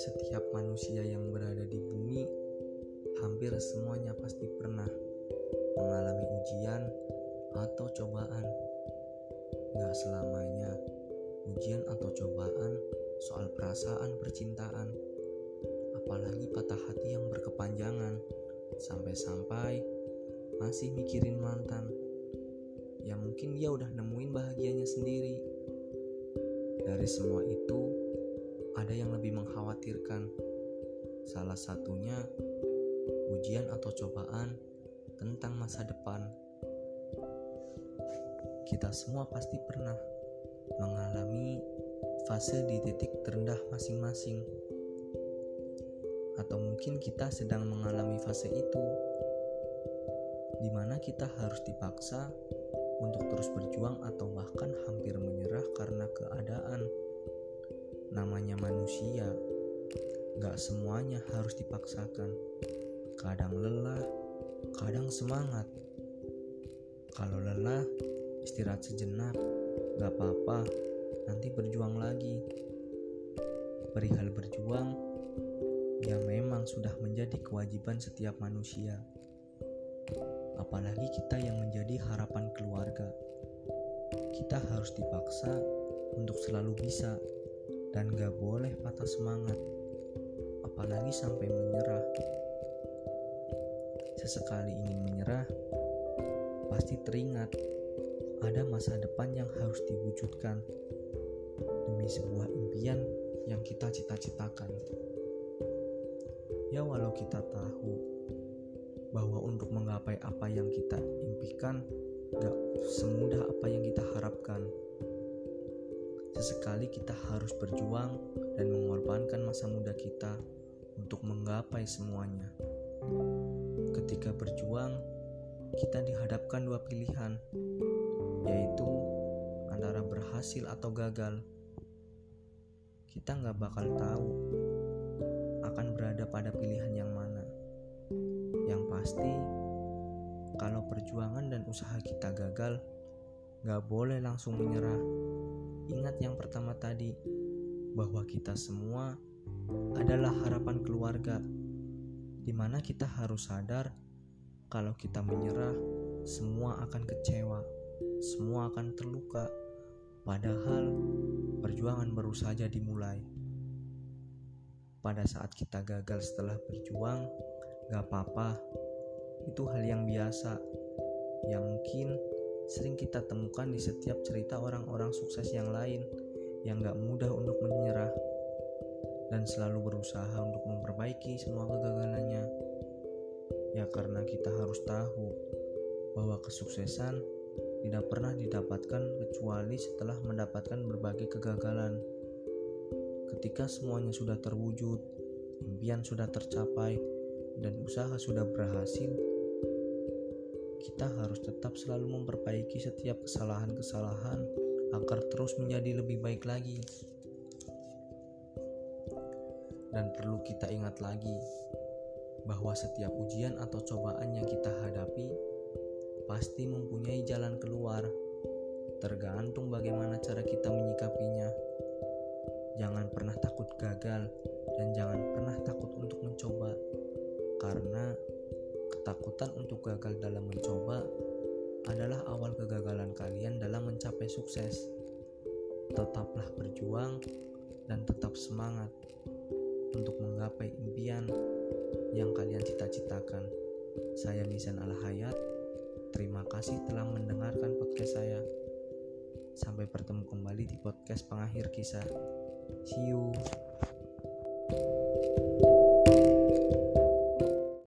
Setiap manusia yang berada di bumi, hampir semuanya pasti pernah mengalami ujian atau cobaan. Gak selamanya ujian atau cobaan soal perasaan percintaan, apalagi patah hati yang berkepanjangan, sampai-sampai masih mikirin mantan. Ya mungkin dia udah nemuin bahagianya sendiri. Dari semua itu, ada yang lebih mengkhawatirkan. Salah satunya ujian atau cobaan tentang masa depan. Kita semua pasti pernah mengalami fase di titik terendah masing-masing, atau mungkin kita sedang mengalami fase itu, di mana kita harus dipaksa untuk terus berjuang atau bahkan hampir menyerah karena keadaan. Namanya manusia, gak semuanya harus dipaksakan. Kadang lelah, kadang semangat. Kalau lelah, istirahat sejenak, gak apa-apa, nanti berjuang lagi. Perihal berjuang, ya memang sudah menjadi kewajiban setiap manusia apalagi kita yang menjadi harapan keluarga. Kita harus dipaksa untuk selalu bisa dan gak boleh patah semangat, apalagi sampai menyerah. Sesekali ingin menyerah, pasti teringat ada masa depan yang harus diwujudkan demi sebuah impian yang kita cita-citakan. Ya walau kita tahu bahwa untuk menggapai apa yang kita impikan gak semudah apa yang kita harapkan. Sesekali kita harus berjuang dan mengorbankan masa muda kita untuk menggapai semuanya. Ketika berjuang, kita dihadapkan dua pilihan, yaitu antara berhasil atau gagal. Kita nggak bakal tahu akan berada pada pilihan yang pasti, kalau perjuangan dan usaha kita gagal, gak boleh langsung menyerah. Ingat yang pertama tadi, bahwa kita semua adalah harapan keluarga, di mana kita harus sadar kalau kita menyerah, semua akan kecewa, semua akan terluka. Padahal perjuangan baru saja dimulai. Pada saat kita gagal setelah berjuang, Gak apa-apa, itu hal yang biasa yang mungkin sering kita temukan di setiap cerita orang-orang sukses yang lain yang gak mudah untuk menyerah dan selalu berusaha untuk memperbaiki semua kegagalannya. Ya karena kita harus tahu bahwa kesuksesan tidak pernah didapatkan kecuali setelah mendapatkan berbagai kegagalan. Ketika semuanya sudah terwujud, impian sudah tercapai, dan usaha sudah berhasil, kita harus tetap selalu memperbaiki setiap kesalahan-kesalahan agar terus menjadi lebih baik lagi. Dan perlu kita ingat lagi bahwa setiap ujian atau cobaan yang kita hadapi pasti mempunyai jalan keluar, tergantung bagaimana cara kita menyikapinya. Jangan pernah takut gagal dan jangan ketakutan untuk gagal dalam mencoba adalah awal kegagalan kalian dalam mencapai sukses. Tetaplah berjuang dan tetap semangat untuk menggapai impian yang kalian cita-citakan. Saya Misan Al-Hayat. Terima kasih telah mendengarkan podcast saya. Sampai bertemu kembali di podcast pengakhir kisah. See you.